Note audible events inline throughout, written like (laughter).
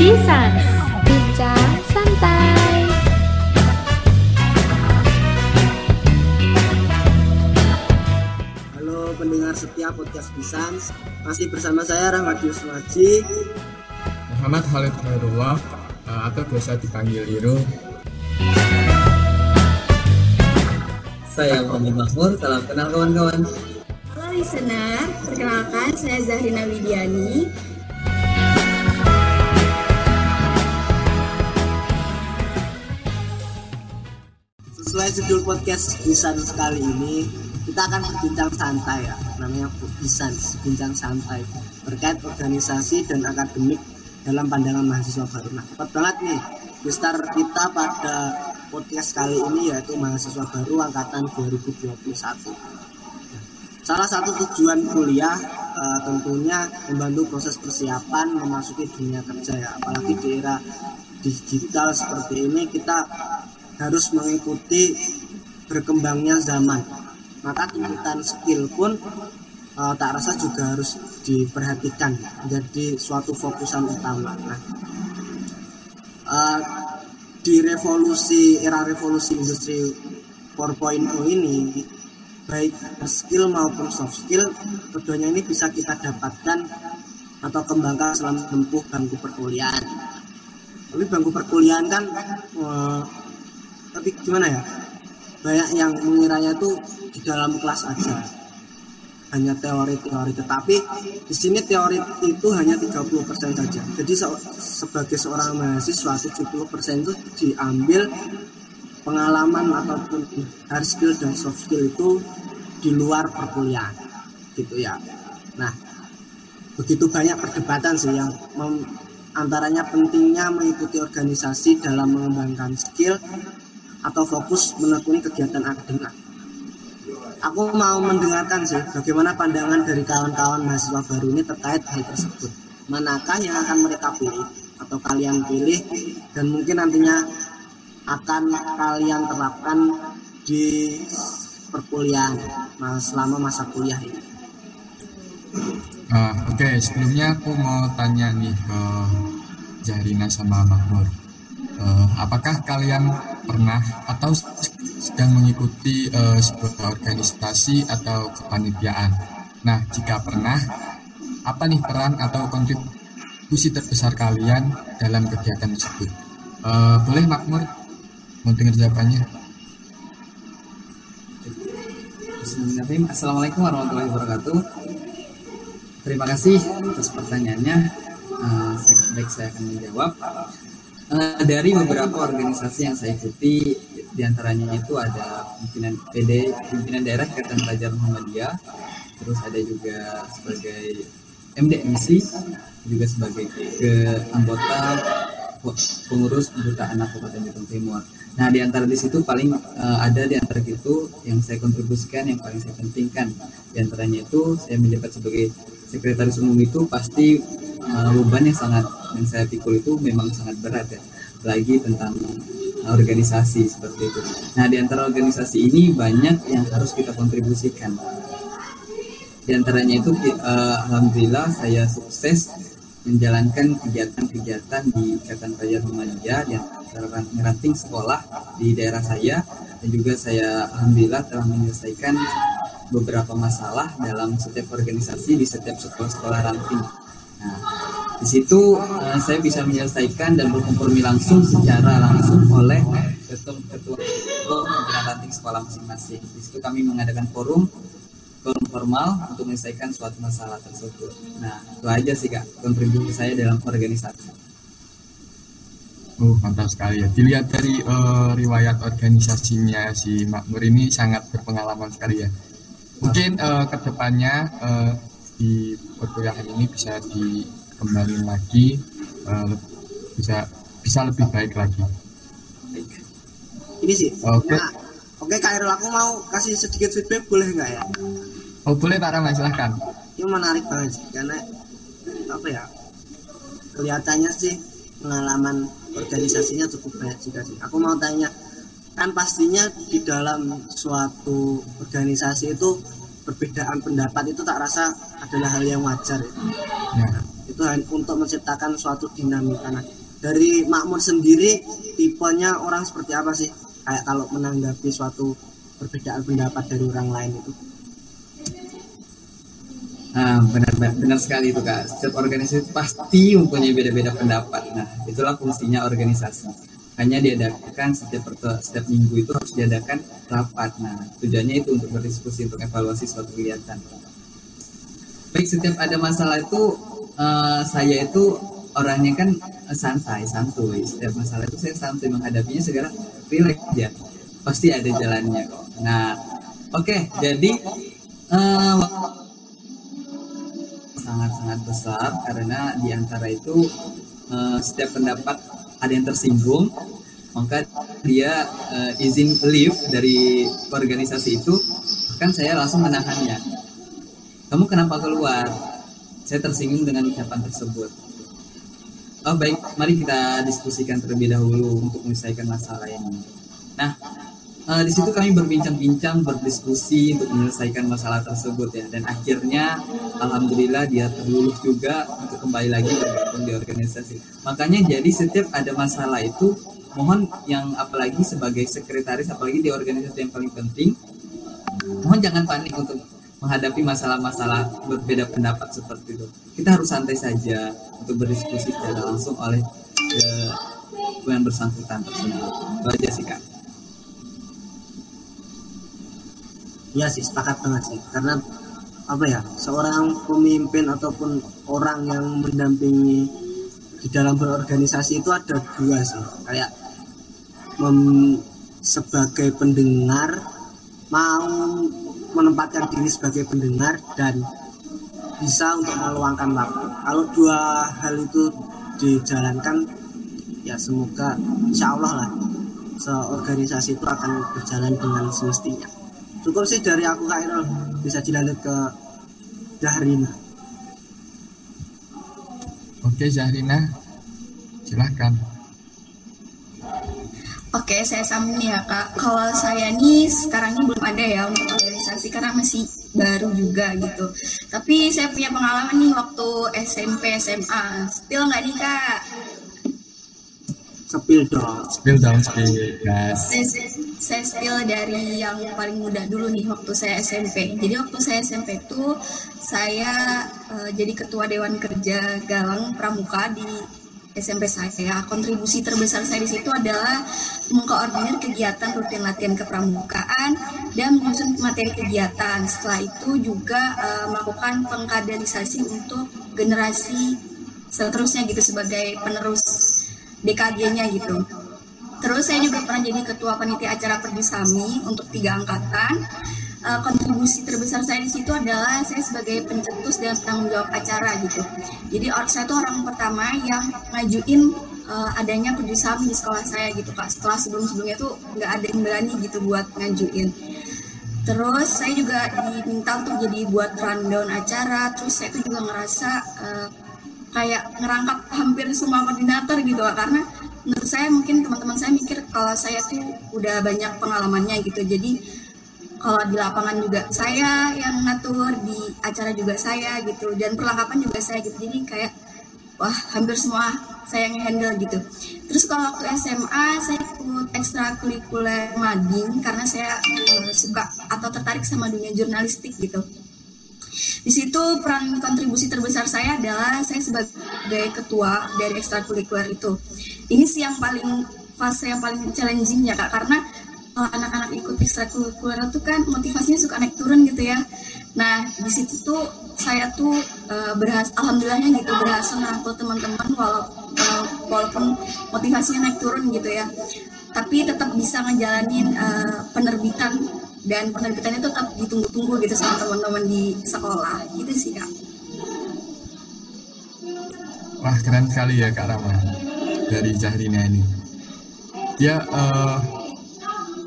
Bisans Bincang Santai. Halo pendengar setia podcast Bisans Masih bersama saya Rahmadius Waji Muhammad Khalid Khairullah uh, atau biasa dipanggil Iro. Saya Muhammad Mahmud, salam kenal kawan-kawan. Halo listener, perkenalkan saya Zahrina Widiani. Sesuai judul podcast Bisans kali ini Kita akan berbincang santai ya. Namanya Bisans, bincang santai. Terkait organisasi dan akademik dalam pandangan mahasiswa baru. Nah tepat banget nih Gestar kita pada podcast kali ini yaitu mahasiswa baru angkatan 2021 Salah satu tujuan kuliah eh, tentunya membantu proses persiapan memasuki dunia kerja ya, apalagi di era digital seperti ini kita harus mengikuti berkembangnya zaman. Maka tuntutan skill pun eh, tak rasa juga harus diperhatikan menjadi suatu fokusan utama. Nah, eh, di revolusi era revolusi industri 4.0 ini baik skill maupun soft skill keduanya ini bisa kita dapatkan atau kembangkan selama menempuh bangku perkuliahan. Tapi bangku perkuliahan kan eh, tapi gimana ya? Banyak yang mengiranya itu di dalam kelas aja. Hanya teori-teori tetapi di sini teori itu hanya 30% saja. Jadi se- sebagai seorang mahasiswa 70% itu diambil pengalaman ataupun hard skill dan soft skill itu di luar perkuliahan gitu ya nah begitu banyak perdebatan sih yang antaranya pentingnya mengikuti organisasi dalam mengembangkan skill atau fokus menekuni kegiatan akademik aku mau mendengarkan sih bagaimana pandangan dari kawan-kawan mahasiswa baru ini terkait hal tersebut manakah yang akan mereka pilih atau kalian pilih dan mungkin nantinya akan kalian terapkan di perkuliahan selama masa kuliah ini. Uh, Oke, sebelumnya aku mau tanya nih ke Zahrina sama Makmur. Uh, apakah kalian pernah atau sedang mengikuti uh, sebuah organisasi atau kepanitiaan? Nah, jika pernah, apa nih peran atau kontribusi terbesar kalian dalam kegiatan tersebut? Uh, boleh Makmur? Mau dengar jawabannya? Bismillahirrahmanirrahim. Assalamualaikum warahmatullahi wabarakatuh. Terima kasih atas pertanyaannya. Eh, saya, baik, saya akan menjawab. Eh, dari beberapa organisasi yang saya ikuti, di antaranya itu ada pimpinan PD, pimpinan daerah Ikatan Pelajar Muhammadiyah, terus ada juga sebagai MDMC, juga sebagai ke anggota pengurus anggota anak Kabupaten Bitung Timur. Nah, di antara di situ paling eh, ada di antara itu yang saya kontribusikan yang paling saya pentingkan. Di antaranya itu saya menjabat sebagai sekretaris umum itu pasti eh, beban yang sangat yang saya pikul itu memang sangat berat ya. Lagi tentang organisasi seperti itu. Nah, di antara organisasi ini banyak yang harus kita kontribusikan. Di antaranya itu eh, alhamdulillah saya sukses menjalankan kegiatan-kegiatan di Ikatan Pelajar Muhammadiyah di antara sekolah di daerah saya dan juga saya alhamdulillah telah menyelesaikan beberapa masalah dalam setiap organisasi di setiap sekolah-sekolah ranting. Nah, di situ eh, saya bisa menyelesaikan dan berkompromi langsung secara langsung oleh ketua-ketua pimpinan ranting sekolah masing-masing. Di situ kami mengadakan forum forum formal untuk menyelesaikan suatu masalah tersebut. Nah, itu aja sih kak kontribusi saya dalam organisasi. Oh, mantap sekali ya. Dilihat dari eh, riwayat organisasinya si Makmur ini sangat berpengalaman sekali ya. Mungkin eh, ke depannya eh, di perkuliahan ini bisa dikembangin lagi, le- bisa bisa lebih baik lagi. Ini sih. Oke. Nah, oke Kak Irul, aku mau kasih sedikit feedback boleh nggak ya? Oh boleh Pak Rahman silahkan. Ini menarik banget sih karena apa ya? Kelihatannya sih pengalaman organisasinya cukup banyak juga sih. Aku mau tanya, kan pastinya di dalam suatu organisasi itu perbedaan pendapat itu tak rasa adalah hal yang wajar ya. Ya. itu itu untuk menciptakan suatu dinamika nah, dari makmur sendiri tipenya orang seperti apa sih kayak kalau menanggapi suatu perbedaan pendapat dari orang lain itu Nah, benar benar sekali itu kak. Setiap organisasi pasti mempunyai beda-beda pendapat. Nah, itulah fungsinya organisasi. Hanya diadakan setiap setiap minggu itu harus diadakan rapat. Nah, tujuannya itu untuk berdiskusi untuk evaluasi suatu kegiatan. Baik, setiap ada masalah itu uh, saya itu orangnya kan santai, santuy. Setiap masalah itu saya santuy menghadapinya segera relax aja. Pasti ada jalannya kok. Nah, oke, okay, jadi uh, sangat-sangat besar karena di antara itu uh, setiap pendapat ada yang tersinggung maka dia uh, izin leave dari organisasi itu kan saya langsung menahannya. Kamu kenapa keluar? Saya tersinggung dengan ucapan tersebut. Oh baik mari kita diskusikan terlebih dahulu untuk menyelesaikan masalah ini. Nah uh, di situ kami berbincang-bincang, berdiskusi untuk menyelesaikan masalah tersebut ya. Dan akhirnya, alhamdulillah dia terlulus juga untuk kembali lagi bergabung di organisasi. Makanya jadi setiap ada masalah itu, mohon yang apalagi sebagai sekretaris, apalagi di organisasi yang paling penting, mohon jangan panik untuk menghadapi masalah-masalah berbeda pendapat seperti itu. Kita harus santai saja untuk berdiskusi secara langsung oleh uh, yang bersangkutan tersebut. Itu aja sih kak. Iya sih sepakat banget sih. Karena apa ya seorang pemimpin ataupun orang yang mendampingi di dalam berorganisasi itu ada dua sih. Kayak mem, sebagai pendengar mau menempatkan diri sebagai pendengar dan bisa untuk meluangkan waktu. Kalau dua hal itu dijalankan ya semoga insya Allah lah seorganisasi itu akan berjalan dengan semestinya cukup sih dari aku Kak Irul bisa dilanjut ke Zahrina oke Zahrina silahkan Oke, saya sambung ya kak. Kalau saya nih sekarang ini belum ada ya untuk organisasi karena masih baru juga gitu. Tapi saya punya pengalaman nih waktu SMP SMA. Spill nggak nih kak? Spill dong. Spill dong, spill guys. Saya, saya spill dari yang paling muda dulu nih waktu saya SMP. Jadi waktu saya SMP tuh saya uh, jadi ketua dewan kerja Galang Pramuka di SMP saya. Kontribusi terbesar saya di situ adalah mengkoordinir kegiatan rutin latihan kepramukaan dan menyusun materi kegiatan. Setelah itu juga uh, melakukan pengkaderisasi untuk generasi seterusnya gitu sebagai penerus DKG-nya gitu. Terus saya juga pernah jadi ketua panitia acara Perdisami untuk tiga angkatan uh, kontribusi terbesar saya di situ adalah saya sebagai pencetus dan penanggung jawab acara gitu. Jadi saya itu orang pertama yang ngajuin uh, adanya kerjasama di sekolah saya gitu kak. Setelah sebelum-sebelumnya tuh nggak ada yang berani gitu buat ngajuin. Terus saya juga diminta untuk jadi buat rundown acara. Terus saya tuh juga ngerasa uh, kayak ngerangkap hampir semua koordinator gitu kak. Karena menurut saya mungkin teman-teman saya mikir kalau saya tuh udah banyak pengalamannya gitu. Jadi kalau di lapangan juga saya yang ngatur di acara juga saya gitu dan perlengkapan juga saya gitu jadi kayak wah hampir semua saya yang handle gitu terus kalau waktu SMA saya ikut ekstrakurikuler mading karena saya uh, suka atau tertarik sama dunia jurnalistik gitu di situ peran kontribusi terbesar saya adalah saya sebagai ketua dari ekstrakurikuler itu ini sih yang paling fase yang paling challenging ya kak karena anak-anak ikut ekstrakurikuler itu kan motivasinya suka naik turun gitu ya. Nah di situ tuh saya tuh uh, berhasil, alhamdulillahnya gitu berhasil nangkul teman-teman walau, uh, walaupun motivasinya naik turun gitu ya. Tapi tetap bisa ngejalanin uh, penerbitan dan penerbitannya tetap ditunggu-tunggu gitu sama teman-teman di sekolah gitu sih kak. Wah keren sekali ya Kak Rama dari Zahrina ini. Dia uh,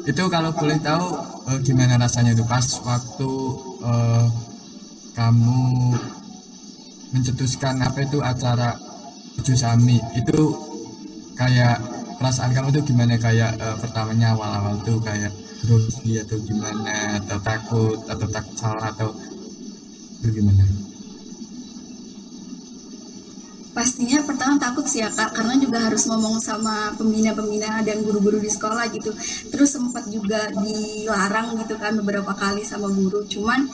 itu kalau boleh tahu uh, gimana rasanya itu pas waktu uh, kamu mencetuskan apa itu acara Sami itu kayak perasaan kamu itu gimana kayak uh, pertamanya awal-awal tuh kayak grogi atau gimana atau takut atau takut salah atau itu gimana? pastinya pertama takut sih ya kak karena juga harus ngomong sama pembina-pembina dan guru-guru di sekolah gitu terus sempat juga dilarang gitu kan beberapa kali sama guru cuman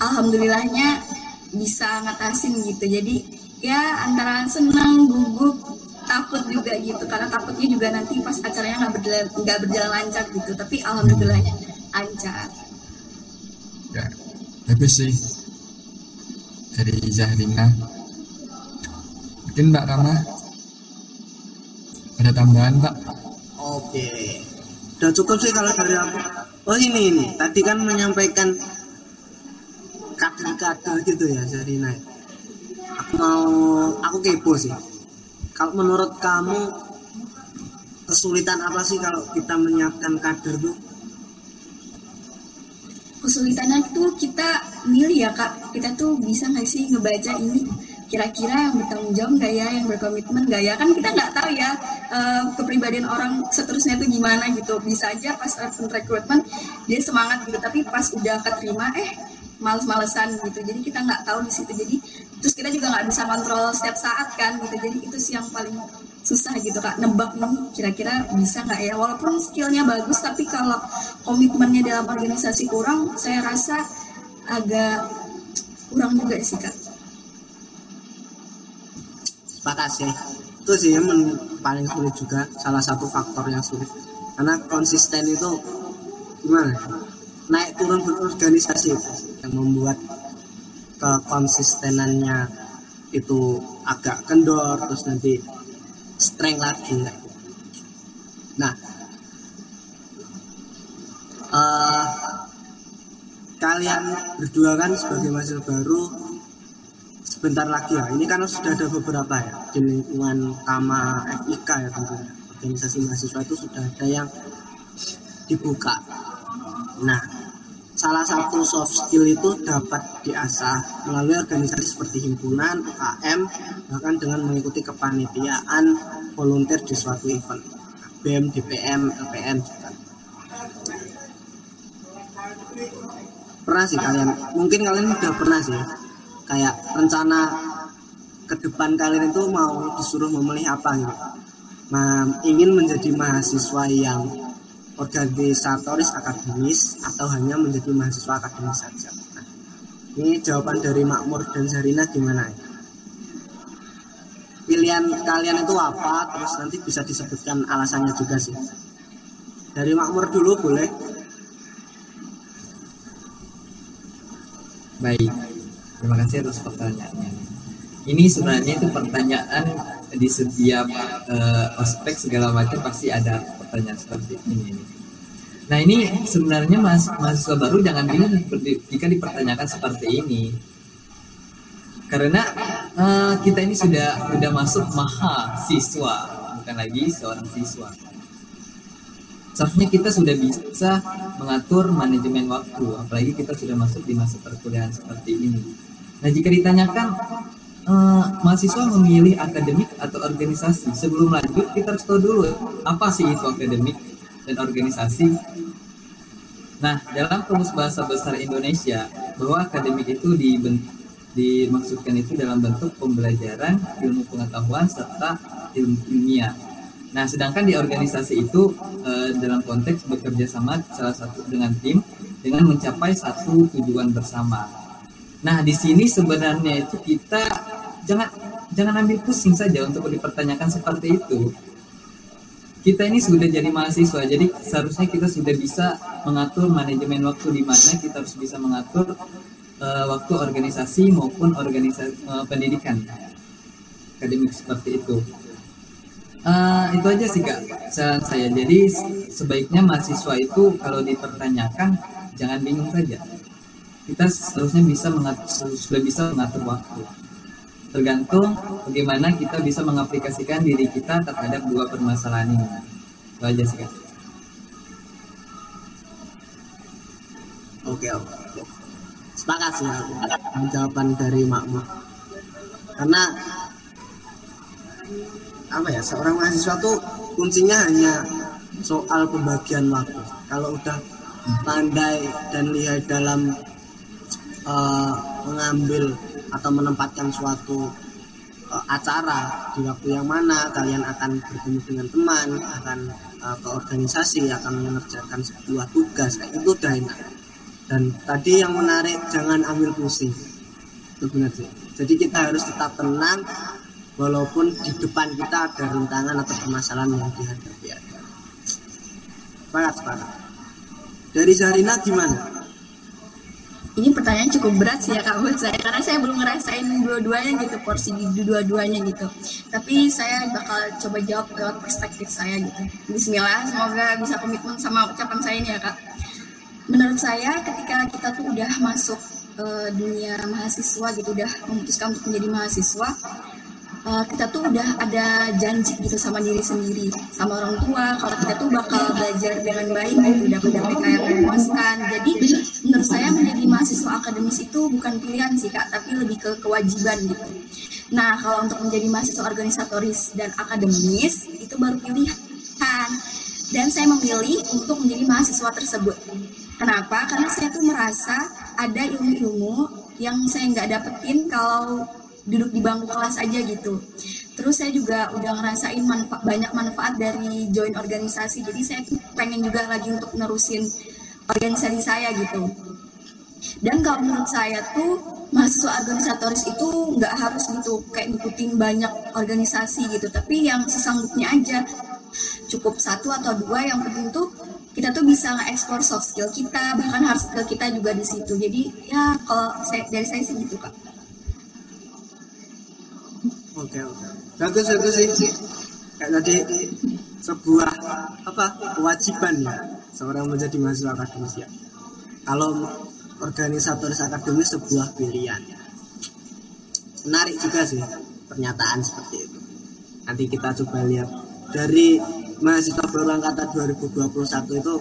alhamdulillahnya bisa ngatasin gitu jadi ya antara senang gugup takut juga gitu karena takutnya juga nanti pas acaranya nggak berjalan nggak berjalan lancar gitu tapi alhamdulillahnya lancar ya bagus sih dari Zahrina mungkin Mbak Rama ada tambahan Pak Oke. Udah cukup sih kalau dari aku. Oh ini ini. Tadi kan menyampaikan kader-kader gitu ya Zarina. Aku mau aku kepo sih. Kalau menurut kamu kesulitan apa sih kalau kita menyiapkan kader tuh? kesulitannya tuh kita milih ya kak. Kita tuh bisa nggak sih ngebaca ini? Kira-kira yang bertanggung jawab nggak ya? Yang berkomitmen nggak ya? Kan kita nggak tahu ya eh, kepribadian orang seterusnya itu gimana gitu. Bisa aja pas open recruitment dia semangat gitu. Tapi pas udah keterima eh males-malesan gitu. Jadi kita nggak tahu di situ. Jadi terus kita juga nggak bisa kontrol setiap saat kan gitu jadi itu sih yang paling susah gitu kak nebak ini kira-kira bisa nggak ya walaupun skillnya bagus tapi kalau komitmennya dalam organisasi kurang saya rasa agak kurang juga sih kak Sepakat sih. Itu sih yang paling sulit juga salah satu faktor yang sulit. Karena konsisten itu gimana? ya? Naik turun berorganisasi yang membuat kekonsistenannya itu agak kendor terus nanti strength lagi. Nah, eh kalian berdua kan sebagai mahasiswa baru sebentar lagi ya. Ini kan sudah ada beberapa ya di lingkungan Kama FIK ya tentunya. Organisasi mahasiswa itu sudah ada yang dibuka. Nah salah satu soft skill itu dapat diasah melalui organisasi seperti himpunan, UKM bahkan dengan mengikuti kepanitiaan volunteer di suatu event. BEM, DPM, LPM pernah sih kalian? Mungkin kalian udah pernah sih. Kayak rencana ke depan kalian itu mau disuruh memilih apa gitu. Nah, ingin menjadi mahasiswa yang organisatoris akademis atau hanya menjadi mahasiswa akademis saja? Nah, ini jawaban dari Makmur dan Zarina gimana? Ya pilihan kalian itu apa? Terus nanti bisa disebutkan alasannya juga sih. Dari Makmur dulu boleh. Baik, terima kasih atas pertanyaannya. Ini sebenarnya itu pertanyaan di setiap eh, ospek segala macam pasti ada pertanyaan seperti ini. Nah ini sebenarnya mas mahasiswa baru jangan bingung jika dipertanyakan seperti ini, karena eh, kita ini sudah sudah masuk mahasiswa bukan lagi seorang siswa. Seharusnya kita sudah bisa mengatur manajemen waktu, apalagi kita sudah masuk di masa perkuliahan seperti ini. Nah, jika ditanyakan eh, mahasiswa memilih akademik atau organisasi, sebelum lanjut kita harus tahu dulu apa sih itu akademik dan organisasi. Nah, dalam Kamus Bahasa Besar Indonesia, bahwa akademik itu dimaksudkan itu dalam bentuk pembelajaran, ilmu pengetahuan, serta ilmu ilmiah. Nah, sedangkan di organisasi itu eh, dalam konteks bekerja sama salah satu dengan tim dengan mencapai satu tujuan bersama. Nah, di sini sebenarnya itu kita jangan jangan ambil pusing saja untuk dipertanyakan seperti itu. Kita ini sudah jadi mahasiswa, jadi seharusnya kita sudah bisa mengatur manajemen waktu di mana kita harus bisa mengatur eh, waktu organisasi maupun organisasi eh, pendidikan akademik seperti itu. Eh, itu aja sih kak saran saya. Jadi sebaiknya mahasiswa itu kalau dipertanyakan jangan bingung saja. Kita seharusnya bisa mengatur, sudah bisa mengatur waktu. Tergantung bagaimana kita bisa mengaplikasikan diri kita terhadap dua permasalahan ini. Itu aja sih kak. Oke oke. Sepakat sih aku jawaban dari Makmur. Karena apa ya seorang mahasiswa tuh kuncinya hanya soal pembagian waktu. Kalau udah pandai dan lihat dalam eh, mengambil atau menempatkan suatu uh, acara di waktu yang mana kalian akan bertemu dengan teman akan uh, ke organisasi akan mengerjakan sebuah tugas kayak itu udah enak. Dan tadi yang menarik jangan ambil pusing. Itu benar sih jadi kita harus tetap tenang walaupun di depan kita ada rintangan atau permasalahan yang dihadapi. Ada sepakat sepakat. Dari Zarina gimana ini pertanyaan cukup berat sih ya kak buat saya. Karena saya belum ngerasain dua-duanya gitu porsi di dua-duanya gitu. Tapi saya bakal coba jawab lewat perspektif saya gitu. Bismillah semoga bisa komitmen sama ucapan saya ini ya kak. Menurut saya ketika kita tuh udah masuk uh, dunia mahasiswa gitu udah memutuskan untuk menjadi mahasiswa uh, kita tuh udah ada janji gitu sama diri sendiri sama orang tua. Kalau kita tuh bakal belajar dengan baik gitu dapat DPK yang memuaskan jadi menurut saya menjadi mahasiswa akademis itu bukan pilihan sih kak tapi lebih ke kewajiban gitu nah kalau untuk menjadi mahasiswa organisatoris dan akademis itu baru pilihan dan saya memilih untuk menjadi mahasiswa tersebut kenapa karena saya tuh merasa ada ilmu-ilmu yang saya nggak dapetin kalau duduk di bangku kelas aja gitu. Terus saya juga udah ngerasain manfa banyak manfaat dari join organisasi. Jadi saya tuh pengen juga lagi untuk nerusin organisasi saya gitu. Dan kalau menurut saya tuh mahasiswa organisatoris itu nggak harus gitu kayak ngikutin banyak organisasi gitu, tapi yang sesanggupnya aja cukup satu atau dua yang penting tuh kita tuh bisa nge-explore soft skill kita bahkan hard skill kita juga di situ jadi ya kalau saya dari saya sih gitu kak Oke oke. Bagus bagus sih. Kayak tadi sebuah apa kewajiban ya seorang menjadi mahasiswa akademis ya. Kalau organisatoris akademis sebuah pilihan. Menarik juga sih pernyataan seperti itu. Nanti kita coba lihat dari mahasiswa baru angkatan 2021 itu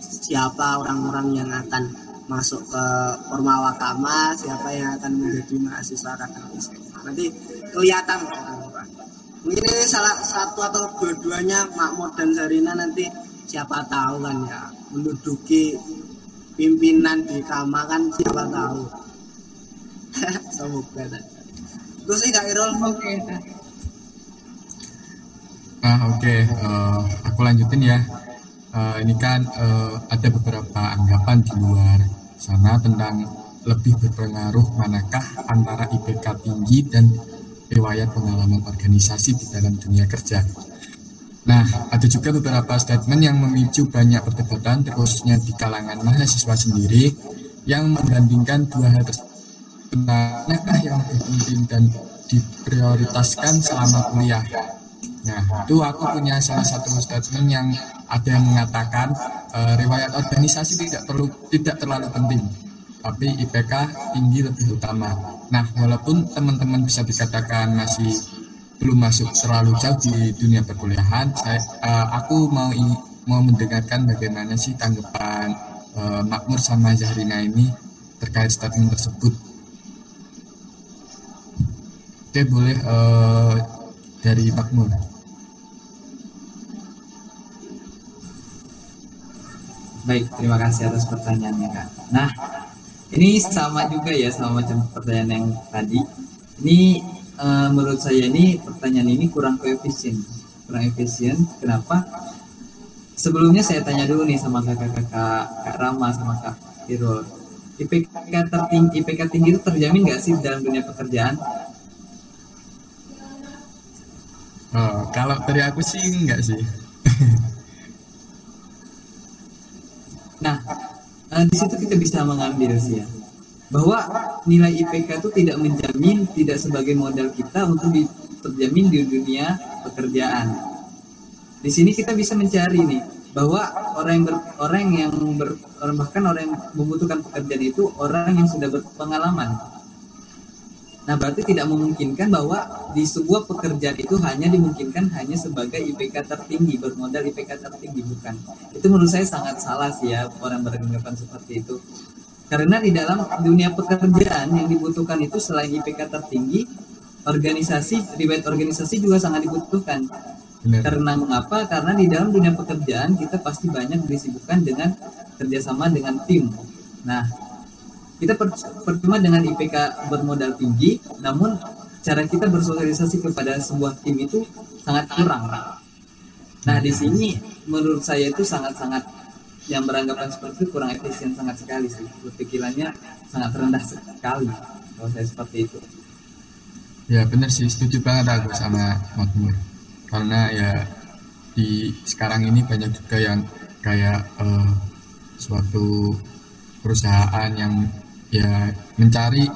siapa orang-orang yang akan masuk ke Forma Wakama, siapa yang akan menjadi mahasiswa akademis. Nanti kelihatan. Mungkin ini salah satu atau dua-duanya Makmur dan Zarina nanti siapa tahu kan ya menduduki pimpinan di Kama kan siapa tahu. Semoga Itu sih Kak Irul. oke kak Ah oke, Eh, aku lanjutin ya. Eh, ini kan eh, ada beberapa anggapan di luar sana tentang lebih berpengaruh manakah antara IPK tinggi dan riwayat pengalaman organisasi di dalam dunia kerja. Nah, ada juga beberapa statement yang memicu banyak perdebatan, terusnya di kalangan mahasiswa sendiri, yang membandingkan dua hal tersebut. Manakah yang lebih penting dan diprioritaskan selama kuliah? Nah, itu aku punya salah satu statement yang ada yang mengatakan eh, riwayat organisasi tidak perlu tidak terlalu penting, tapi IPK tinggi lebih utama. Nah, walaupun teman-teman bisa dikatakan masih belum masuk terlalu jauh di dunia perkuliahan, saya eh, aku mau mau mendengarkan bagaimana sih tanggapan eh, Makmur sama Zahrina ini terkait statement tersebut. Oke, boleh eh, dari Makmur. Baik, terima kasih atas pertanyaannya kak. Nah, ini sama juga ya sama macam pertanyaan yang tadi. Ini eh, menurut saya ini pertanyaan ini kurang koefisien, kurang efisien. Kenapa? Sebelumnya saya tanya dulu nih sama kakak-kakak Kak Rama sama Kak Irul. IPK tertinggi, IPK tinggi itu terjamin nggak sih dalam dunia pekerjaan? Oh, kalau dari aku sih enggak sih. Nah, eh, di situ kita bisa mengambil sih ya bahwa nilai IPK itu tidak menjamin tidak sebagai modal kita untuk terjamin di dunia pekerjaan. Di sini kita bisa mencari nih bahwa orang yang ber- orang yang ber- bahkan orang yang membutuhkan pekerjaan itu orang yang sudah berpengalaman. Nah, berarti tidak memungkinkan bahwa di sebuah pekerjaan itu hanya dimungkinkan hanya sebagai IPK tertinggi, bermodal IPK tertinggi, bukan. Itu menurut saya sangat salah sih ya orang beranggapan seperti itu. Karena di dalam dunia pekerjaan yang dibutuhkan itu selain IPK tertinggi, organisasi, riwayat organisasi juga sangat dibutuhkan. Benar. Karena mengapa? Karena di dalam dunia pekerjaan kita pasti banyak disibukkan dengan kerjasama dengan tim. Nah, kita per- percuma dengan IPK bermodal tinggi, namun cara kita bersosialisasi kepada sebuah tim itu sangat kurang. Nah di sini menurut saya itu sangat-sangat yang beranggapan seperti itu kurang efisien sangat sekali sih. Berpikirannya sangat rendah sekali kalau saya seperti itu. Ya benar sih, setuju banget aku sama Makmur. Karena ya di sekarang ini banyak juga yang kayak eh, suatu perusahaan yang ya mencari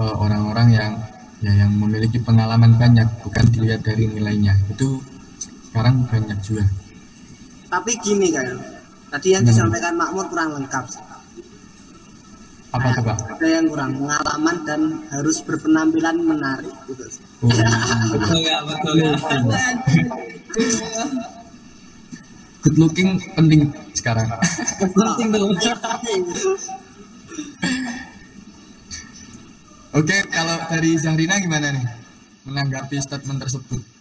eh, orang-orang yang ya yang memiliki pengalaman banyak, bukan dilihat dari nilainya. Itu sekarang banyak juga. Tapi gini kan, tadi yang Hmm. disampaikan Makmur kurang lengkap. Apa tuh Pak? Ada yang kurang pengalaman dan harus berpenampilan menarik gitu. Oh, Betul ya, (laughs) betul ya. good looking penting sekarang. Penting dong. Oke, kalau dari Zahrina gimana nih menanggapi statement tersebut?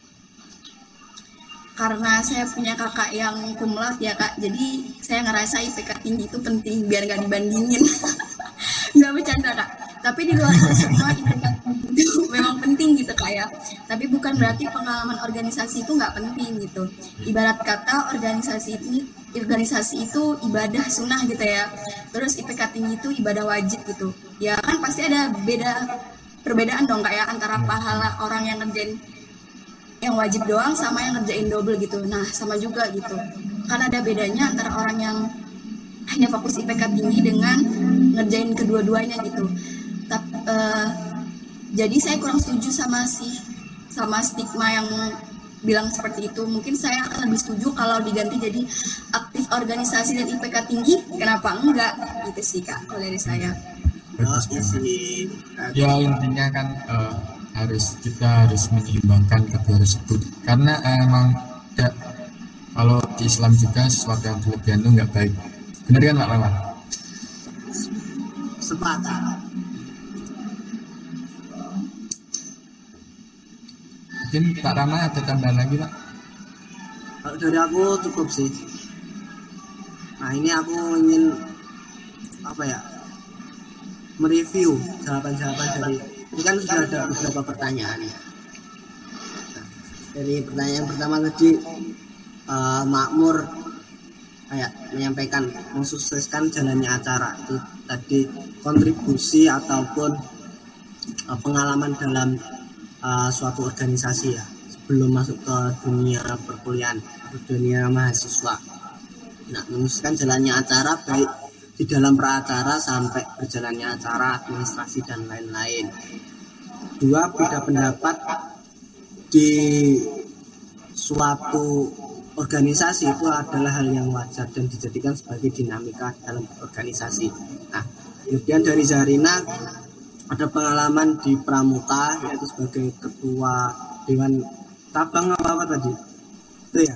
Karena saya punya kakak yang kumlat ya kak. Jadi saya ngerasa IPK tinggi itu penting biar nggak dibandingin. (laughs) Nggak bercanda kak. Tapi di luar itu semua IPK itu (laughs) memang penting gitu kak ya. Tapi bukan berarti pengalaman organisasi itu nggak penting gitu. Ibarat kata organisasi ini organisasi itu ibadah sunnah gitu ya. Terus IPK tinggi itu ibadah wajib gitu. Ya kan pasti ada beda perbedaan dong kak ya antara pahala orang yang ngerjain yang wajib doang sama yang ngerjain double gitu. Nah, sama juga gitu. Kan ada bedanya antara orang yang hanya fokus IPK tinggi dengan ngerjain kedua-duanya gitu. Tap, eh, jadi saya kurang setuju sama si sama stigma yang bilang seperti itu. Mungkin saya akan lebih setuju kalau diganti jadi aktif organisasi dan IPK tinggi. Kenapa enggak? Gitu sih kak, kalau dari saya. Oh, isi. Ya intinya kan eh, harus kita harus menyeimbangkan kedua tersebut karena eh, emang ya, kalau di Islam juga sesuatu yang berlebihan itu nggak baik. Benar kan Pak Rama? Sepakat. Mungkin Pak Rama ada tambahan lagi Pak? Kalau dari aku cukup sih. Nah ini aku ingin apa ya mereview jawaban-jawaban dari ini kan sudah ada beberapa pertanyaan ya. Nah, dari pertanyaan pertama tadi eh, Makmur kayak menyampaikan mensukseskan jalannya acara itu tadi kontribusi ataupun eh, pengalaman dalam eh, suatu organisasi ya sebelum masuk ke dunia perkuliahan dunia mahasiswa. Nah, menyukseskan jalannya acara baik di dalam peracara sampai berjalannya acara administrasi dan lain-lain. Dua beda pendapat di suatu organisasi itu adalah hal yang wajar dan dijadikan sebagai dinamika dalam organisasi. Nah, kemudian dari Zarina ada pengalaman di Pramuka yaitu sebagai ketua Dewan Tabang apa apa tadi? Itu ya.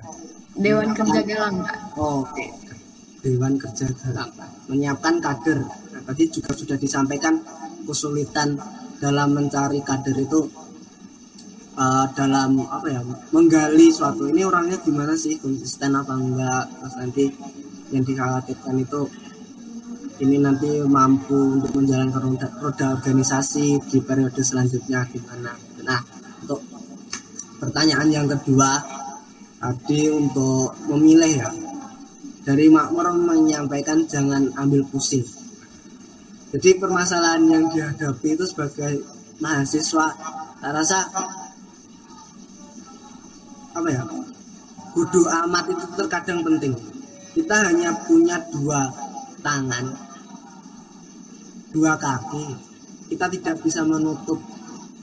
Dewan Kerja Galang. Oh, Oke. Dewan Kerja Galang menyiapkan kader. Nah, tadi juga sudah disampaikan kesulitan dalam mencari kader itu eh, dalam apa ya menggali suatu. Ini orangnya gimana sih? Konsisten apa enggak? Terus nanti yang dikhawatirkan itu ini nanti mampu untuk menjalankan roda, roda organisasi di periode selanjutnya gimana? Nah untuk pertanyaan yang kedua tadi untuk memilih ya dari makmur menyampaikan jangan ambil pusing. Jadi permasalahan yang dihadapi itu sebagai mahasiswa saya rasa apa ya? Bodo amat itu terkadang penting. Kita hanya punya dua tangan dua kaki. Kita tidak bisa menutup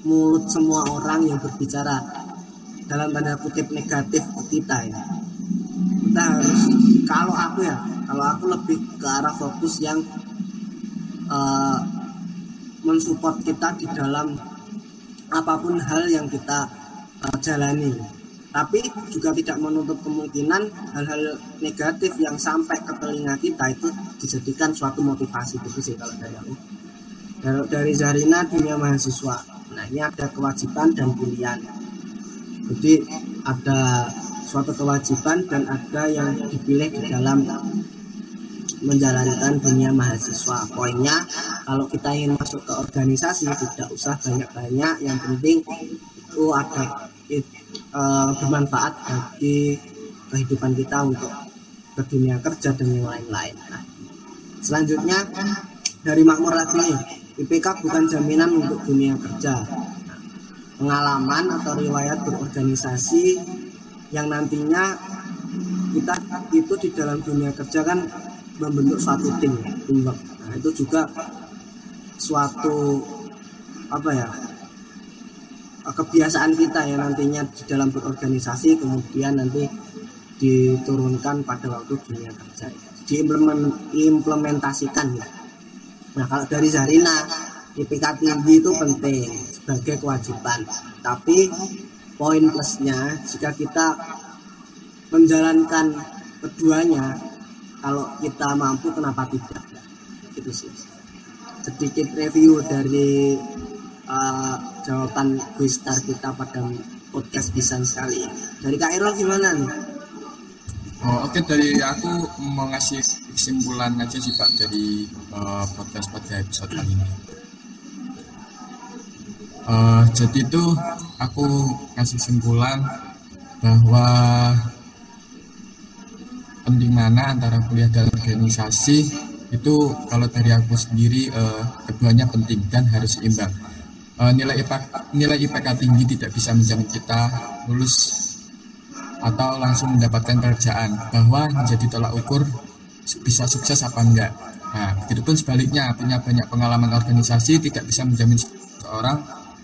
mulut semua orang yang berbicara dalam tanda kutip negatif kita ya kita harus kalau aku ya kalau aku lebih ke arah fokus yang eh, mensupport kita di dalam apa pun hal yang kita eh, jalani. Tapi juga tidak menutup kemungkinan hal-hal negatif yang sampai ke telinga kita itu dijadikan suatu motivasi. Gitu sih kalau dari aku. Dari, dari Zarina dunia mahasiswa. Nah ini ada kewajiban dan pilihan. Jadi ada suatu kewajiban dan ada yang dipilih di dalam menjalankan dunia mahasiswa. Poinnya kalau kita ingin masuk ke organisasi tidak usah banyak-banyak, yang penting itu ada it, uh, bermanfaat bagi kehidupan kita untuk ke dunia kerja dan yang lain-lain. Nah, selanjutnya dari makmur lagi nih, IPK bukan jaminan untuk dunia kerja. Nah, pengalaman atau riwayat berorganisasi yang nantinya kita itu di dalam dunia kerja kan membentuk suatu tim teamwork. Nah itu juga suatu apa ya kebiasaan kita ya nantinya di dalam berorganisasi kemudian nanti diturunkan pada waktu dunia kerja. Diimplementasikan ya. nah kalau dari Zarina IPK tinggi itu penting sebagai kewajiban. Tapi poin plusnya jika kita menjalankan keduanya kalau kita mampu kenapa tidak itu sih sedikit review dari uh, jawaban star kita pada podcast bisa sekali dari Kak Irul gimana nih Oh, Oke okay. dari aku mau ngasih kesimpulan aja sih Pak dari uh, podcast pada episode kali ini. Uh, jadi itu aku ngasih kesimpulan bahwa penting mana antara kuliah dan organisasi itu kalau dari aku sendiri uh, keduanya penting dan harus seimbang. Uh, nilai IPK, nilai IPK tinggi tidak bisa menjamin kita lulus atau langsung mendapatkan pekerjaan bahwa menjadi tolak ukur bisa sukses apa enggak. Nah, begitupun sebaliknya punya banyak pengalaman organisasi tidak bisa menjamin seorang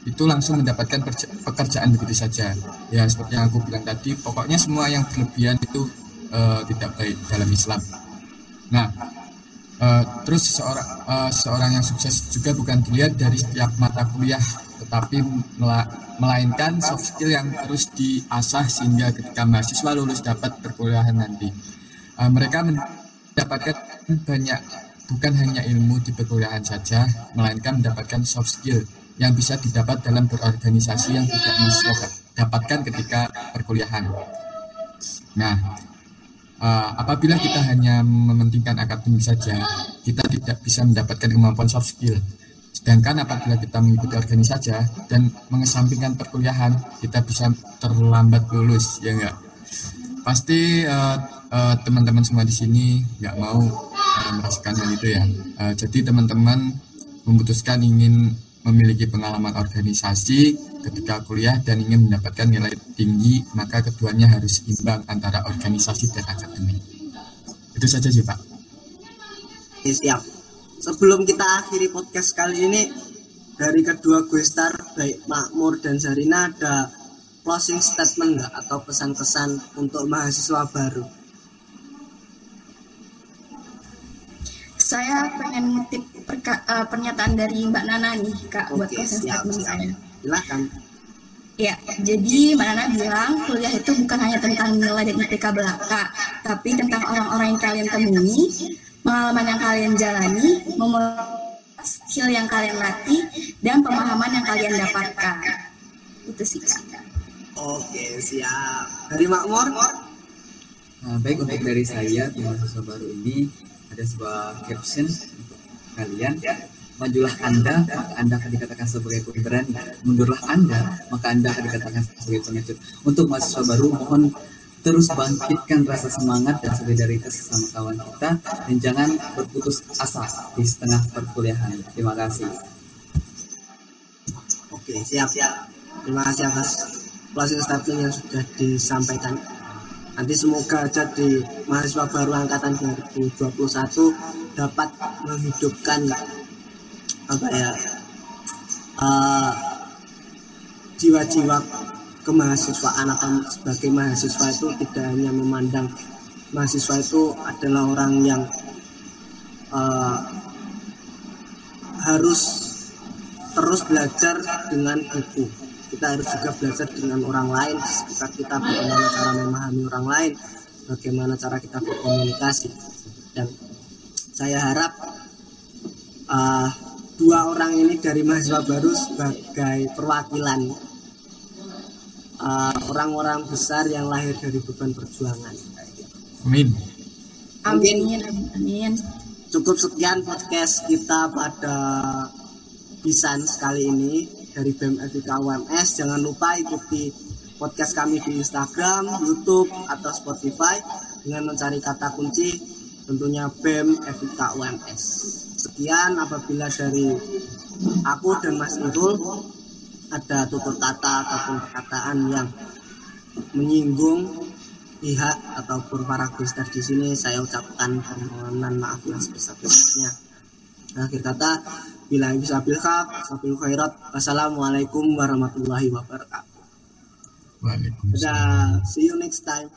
itu langsung mendapatkan pekerjaan begitu saja. Ya seperti yang aku bilang tadi, pokoknya semua yang berlebihan itu uh, tidak baik dalam Islam. Nah, uh, terus seorang uh, seorang yang sukses juga bukan dilihat dari setiap mata kuliah, tetapi melainkan soft skill yang terus diasah sehingga ketika mahasiswa lulus dapat perkuliahan nanti. Uh, mereka mendapatkan banyak bukan hanya ilmu di perkuliahan saja, melainkan mendapatkan soft skill yang bisa didapat dalam berorganisasi yang tidak mahasiswa dapatkan ketika perkuliahan. Nah, uh, apabila kita hanya mementingkan akademik saja, kita tidak bisa mendapatkan kemampuan soft skill. Sedangkan apabila kita mengikuti organisasi saja dan mengesampingkan perkuliahan, kita bisa terlambat lulus, ya enggak? Pasti uh, uh, teman-teman semua di sini nggak mau uh, merasakan hal itu ya. Uh, jadi teman-teman memutuskan ingin memiliki pengalaman organisasi ketika kuliah dan ingin mendapatkan nilai tinggi, maka keduanya harus imbang antara organisasi dan akademik. Itu saja sih Pak. Oke, siap. Sebelum kita akhiri podcast kali ini, dari kedua gue star, baik Makmur dan Zarina ada closing statement nggak atau pesan-pesan untuk mahasiswa baru? Saya pengen ngutip uh, pernyataan dari Mbak Nana nih Kak Oke, buat closing statement saya. Silahkan. Ya, jadi Mbak Nana bilang kuliah itu bukan hanya tentang nilai dan IPK belaka, tapi tentang orang-orang yang kalian temui, pengalaman yang kalian jalani, skill yang kalian latih, dan pemahaman yang kalian dapatkan. Itu sih Kak. Oke, siap. Dari Makmur? Nah, baik untuk dari saya mahasiswa baru ini ada sebuah caption untuk kalian majulah Anda, maka Anda akan dikatakan sebagai pemberani. Mundurlah Anda, maka Anda akan dikatakan sebagai pengecut. Untuk mahasiswa baru, mohon terus bangkitkan rasa semangat dan solidaritas sama kawan kita dan jangan berputus asa di setengah perkuliahan. Terima kasih. Oke, siap, siap. Terima kasih atas closing statement yang sudah disampaikan. Nanti semoga aja di mahasiswa baru angkatan 2021 dapat menghidupkan apa ya uh, jiwa-jiwa kemahasiswaan atau sebagai mahasiswa itu tidak hanya memandang mahasiswa itu adalah orang yang uh, harus terus belajar dengan buku kita harus juga belajar dengan orang lain sekitar kita bagaimana cara memahami orang lain bagaimana cara kita berkomunikasi dan saya harap uh, dua orang ini dari mahasiswa baru sebagai perwakilan uh, orang-orang uh, besar yang lahir dari beban perjuangan. Amin. Amin, amin, amin. Cukup sekian podcast kita pada Bisan sekali ini dari BEM FIK UMS. Jangan lupa ikuti podcast kami di Instagram, YouTube, atau Spotify dengan mencari kata kunci tentunya BEM FIK UMS. Sekian apabila dari aku dan Mas Nurul ada tutur kata ataupun perkataan yang menyinggung pihak ataupun para gustar di sini saya ucapkan permohonan maaf yang sebesar-besarnya. Akhir kata, bila bisa bilhaq, sabil khairat. Wassalamualaikum warahmatullahi wabarakatuh. Waalaikumsalam. See you next time.